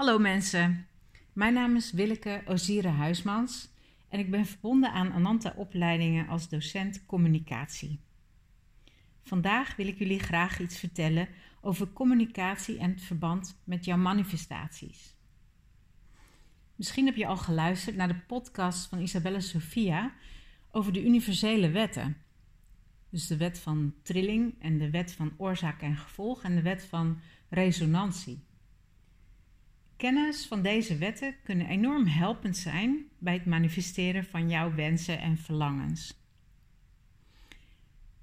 Hallo mensen, mijn naam is Willeke Ozire Huismans en ik ben verbonden aan Ananta Opleidingen als docent communicatie. Vandaag wil ik jullie graag iets vertellen over communicatie en het verband met jouw manifestaties. Misschien heb je al geluisterd naar de podcast van Isabelle Sofia over de universele wetten. Dus de wet van trilling en de wet van oorzaak en gevolg en de wet van resonantie. Kennis van deze wetten kunnen enorm helpend zijn bij het manifesteren van jouw wensen en verlangens.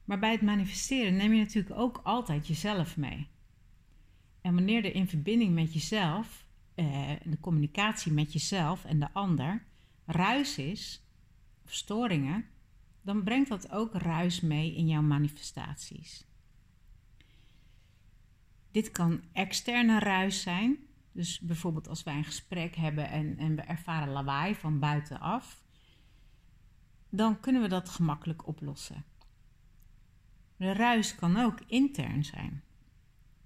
Maar bij het manifesteren neem je natuurlijk ook altijd jezelf mee. En wanneer er in verbinding met jezelf, eh, de communicatie met jezelf en de ander, ruis is, of storingen, dan brengt dat ook ruis mee in jouw manifestaties. Dit kan externe ruis zijn, dus bijvoorbeeld als wij een gesprek hebben en, en we ervaren lawaai van buitenaf, dan kunnen we dat gemakkelijk oplossen. De ruis kan ook intern zijn.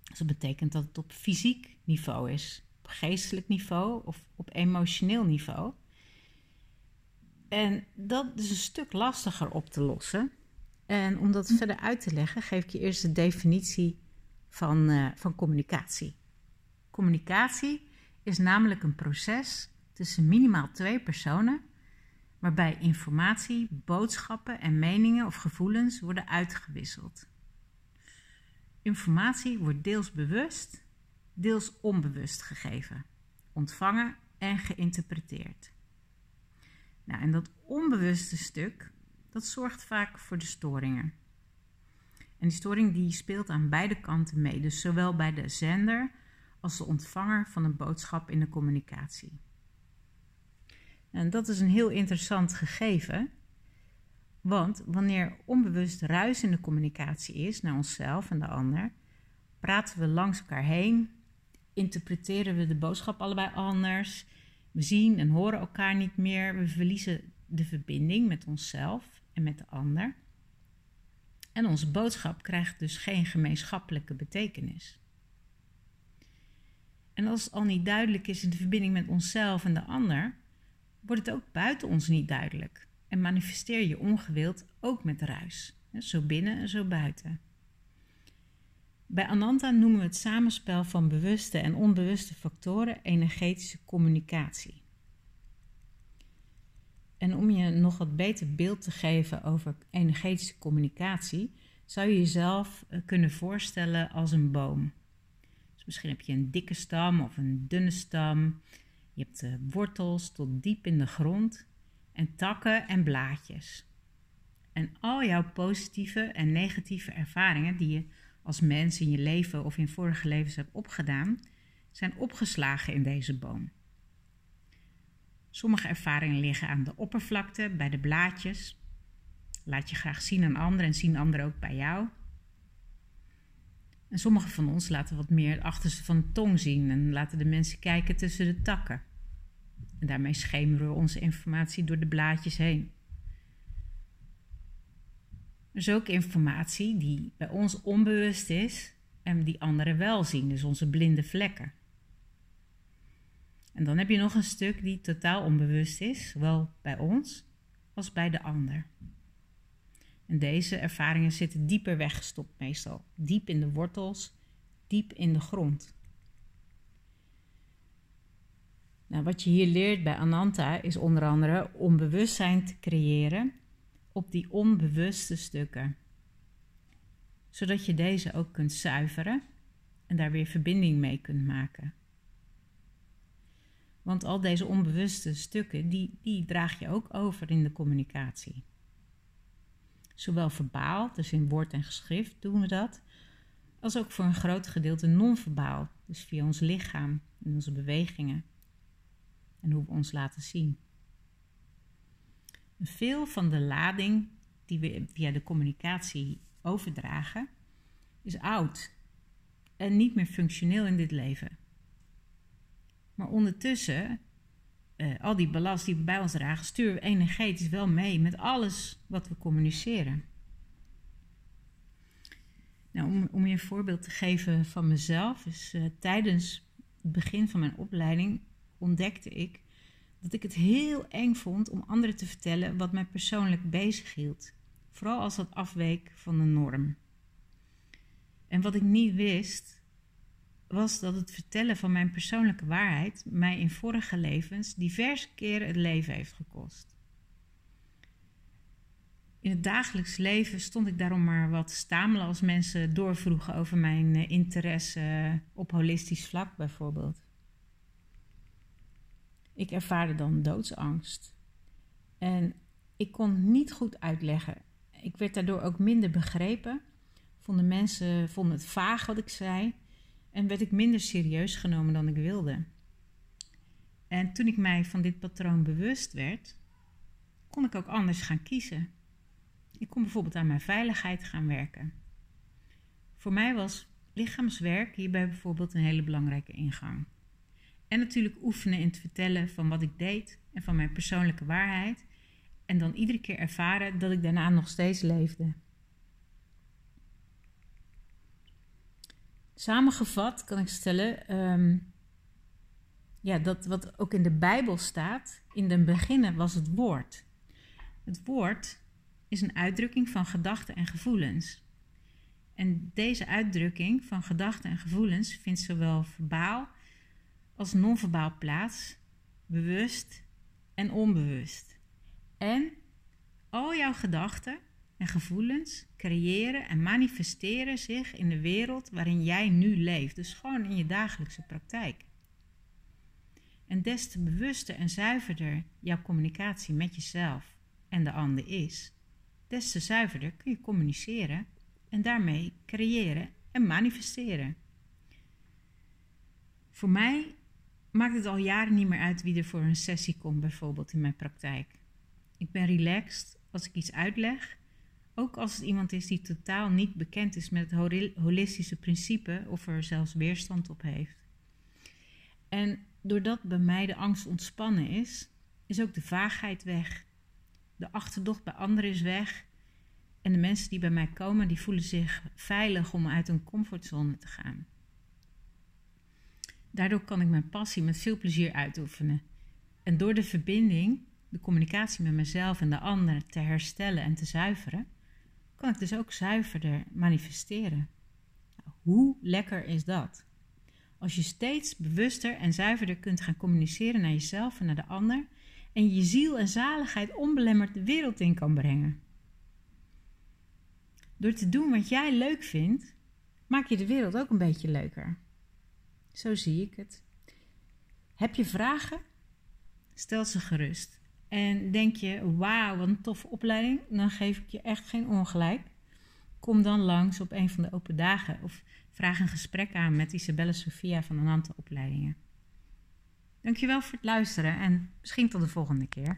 Dus dat betekent dat het op fysiek niveau is, op geestelijk niveau of op emotioneel niveau. En dat is een stuk lastiger op te lossen. En om dat verder uit te leggen, geef ik je eerst de definitie van, uh, van communicatie. Communicatie is namelijk een proces tussen minimaal twee personen waarbij informatie, boodschappen en meningen of gevoelens worden uitgewisseld. Informatie wordt deels bewust, deels onbewust gegeven, ontvangen en geïnterpreteerd. Nou, en dat onbewuste stuk, dat zorgt vaak voor de storingen. En die storing die speelt aan beide kanten mee, dus zowel bij de zender als de ontvanger van een boodschap in de communicatie. En dat is een heel interessant gegeven, want wanneer onbewust ruis in de communicatie is naar onszelf en de ander, praten we langs elkaar heen, interpreteren we de boodschap allebei anders, we zien en horen elkaar niet meer, we verliezen de verbinding met onszelf en met de ander. En onze boodschap krijgt dus geen gemeenschappelijke betekenis. En als het al niet duidelijk is in de verbinding met onszelf en de ander, wordt het ook buiten ons niet duidelijk. En manifesteer je ongewild ook met ruis, zo binnen en zo buiten. Bij Ananta noemen we het samenspel van bewuste en onbewuste factoren energetische communicatie. En om je nog wat beter beeld te geven over energetische communicatie, zou je jezelf eh, kunnen voorstellen als een boom. Dus misschien heb je een dikke stam of een dunne stam. Je hebt uh, wortels tot diep in de grond en takken en blaadjes. En al jouw positieve en negatieve ervaringen die je als mens in je leven of in vorige levens hebt opgedaan, zijn opgeslagen in deze boom. Sommige ervaringen liggen aan de oppervlakte, bij de blaadjes. Laat je graag zien aan anderen en zien anderen ook bij jou. En sommige van ons laten wat meer het achterste van de tong zien en laten de mensen kijken tussen de takken. En daarmee schemeren we onze informatie door de blaadjes heen. Er is ook informatie die bij ons onbewust is en die anderen wel zien, dus onze blinde vlekken. En dan heb je nog een stuk die totaal onbewust is, zowel bij ons als bij de ander. En deze ervaringen zitten dieper weggestopt meestal, diep in de wortels, diep in de grond. Nou, wat je hier leert bij Ananta is onder andere om bewustzijn te creëren op die onbewuste stukken. Zodat je deze ook kunt zuiveren en daar weer verbinding mee kunt maken. Want al deze onbewuste stukken, die, die draag je ook over in de communicatie. Zowel verbaal, dus in woord en geschrift doen we dat, als ook voor een groot gedeelte non-verbaal, dus via ons lichaam en onze bewegingen en hoe we ons laten zien. Veel van de lading die we via de communicatie overdragen, is oud en niet meer functioneel in dit leven. Maar ondertussen, uh, al die ballast die we bij ons dragen, sturen we energetisch wel mee met alles wat we communiceren. Nou, om, om je een voorbeeld te geven van mezelf, is uh, tijdens het begin van mijn opleiding ontdekte ik dat ik het heel eng vond om anderen te vertellen wat mij persoonlijk bezighield. Vooral als dat afweek van de norm. En wat ik niet wist, was dat het vertellen van mijn persoonlijke waarheid mij in vorige levens diverse keren het leven heeft gekost. In het dagelijks leven stond ik daarom maar wat stamelen als mensen doorvroegen over mijn eh, interesse op holistisch vlak bijvoorbeeld. Ik ervaarde dan doodsangst. En ik kon niet goed uitleggen. Ik werd daardoor ook minder begrepen. Vonden mensen vonden het vaag wat ik zei. En werd ik minder serieus genomen dan ik wilde. En toen ik mij van dit patroon bewust werd, kon ik ook anders gaan kiezen. Ik kon bijvoorbeeld aan mijn veiligheid gaan werken. Voor mij was lichaamswerk hierbij bijvoorbeeld een hele belangrijke ingang. En natuurlijk oefenen in het vertellen van wat ik deed en van mijn persoonlijke waarheid. En dan iedere keer ervaren dat ik daarna nog steeds leefde. Samengevat kan ik stellen ehm, ja, dat wat ook in de Bijbel staat, in den beginnen was het woord. Het woord is een uitdrukking van gedachten en gevoelens. En deze uitdrukking van gedachten en gevoelens vindt zowel verbaal als non-verbaal plaats, bewust en onbewust. En al jouw gedachten en gevoelens creëren en manifesteren zich in de wereld waarin jij nu leeft, dus gewoon in je dagelijkse praktijk. En des te bewuster en zuiverder jouw communicatie met jezelf en de ander is, des te zuiverder kun je communiceren en daarmee creëren en manifesteren. Voor mij maakt het al jaren niet meer uit wie er voor een sessie komt, bijvoorbeeld in mijn praktijk. Ik ben relaxed als ik iets uitleg, ook als het iemand is die totaal niet bekend is met het holistische principe of er zelfs weerstand op heeft. En doordat bij mij de angst ontspannen is, is ook de vaagheid weg. De achterdocht bij anderen is weg. En de mensen die bij mij komen, die voelen zich veilig om uit hun comfortzone te gaan. Daardoor kan ik mijn passie met veel plezier uitoefenen. En door de verbinding, de communicatie met mezelf en de ander te herstellen en te zuiveren, kan ik dus ook zuiverder manifesteren. Nou, hoe lekker is dat? Als je steeds bewuster en zuiverder kunt gaan communiceren naar jezelf en naar de ander en je ziel en zaligheid onbelemmerd de wereld in kan brengen. Door te doen wat jij leuk vindt, maak je de wereld ook een beetje leuker. Zo zie ik het. Heb je vragen? Stel ze gerust. En denk je, wauw, wat een toffe opleiding, dan geef ik je echt geen ongelijk. Kom dan langs op een van de open dagen of vraag een gesprek aan met Isabelle Sofia van een aantal opleidingen. Dankjewel voor het luisteren en misschien tot de volgende keer.